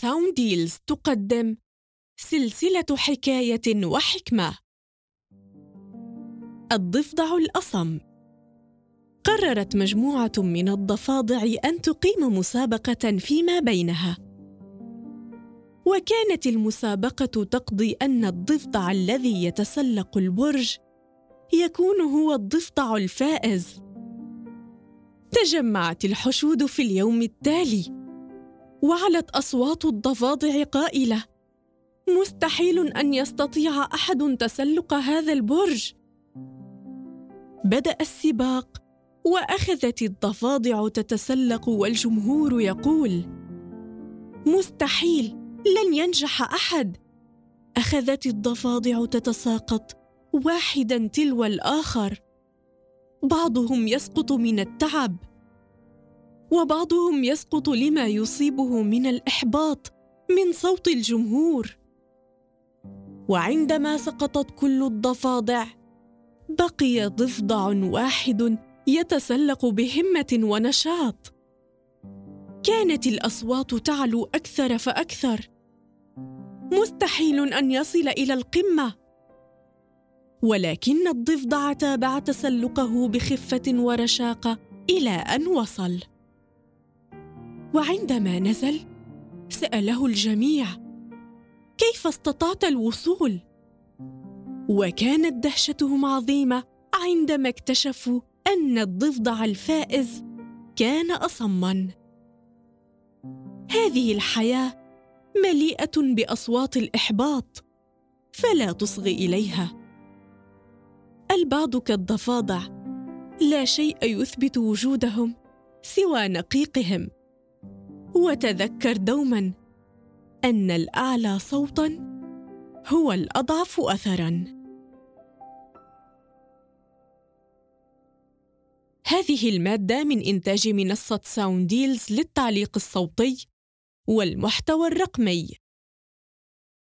Sound Deals تقدم سلسلة حكاية وحكمة. الضفدع الأصم. قررت مجموعة من الضفادع أن تقيم مسابقة فيما بينها. وكانت المسابقة تقضي أن الضفدع الذي يتسلق البرج يكون هو الضفدع الفائز. تجمعت الحشود في اليوم التالي. وعلت أصوات الضفادع قائلة مستحيل أن يستطيع أحد تسلق هذا البرج. بدأ السباق وأخذت الضفادع تتسلق والجمهور يقول مستحيل لن ينجح أحد. أخذت الضفادع تتساقط واحدا تلو الآخر. بعضهم يسقط من التعب. وبعضهم يسقط لما يصيبه من الإحباط من صوت الجمهور. وعندما سقطت كل الضفادع بقي ضفدع واحد يتسلق بهمة ونشاط. كانت الأصوات تعلو أكثر فأكثر. مستحيل أن يصل إلى القمة. ولكن الضفدع تابع تسلقه بخفة ورشاقه إلى أن وصل. وعندما نزل سأله الجميع كيف استطعت الوصول؟ وكانت دهشتهم عظيمة عندما اكتشفوا أن الضفدع الفائز كان اصما. هذه الحياة مليئة بأصوات الإحباط فلا تصغي إليها. البعض كالضفادع لا شيء يثبت وجودهم سوى نقيقهم. وتذكر دوما أن الأعلى صوتا هو الأضعف اثرا. هذه المادة من إنتاج منصة Sound Deals للتعليق الصوتي والمحتوى الرقمي.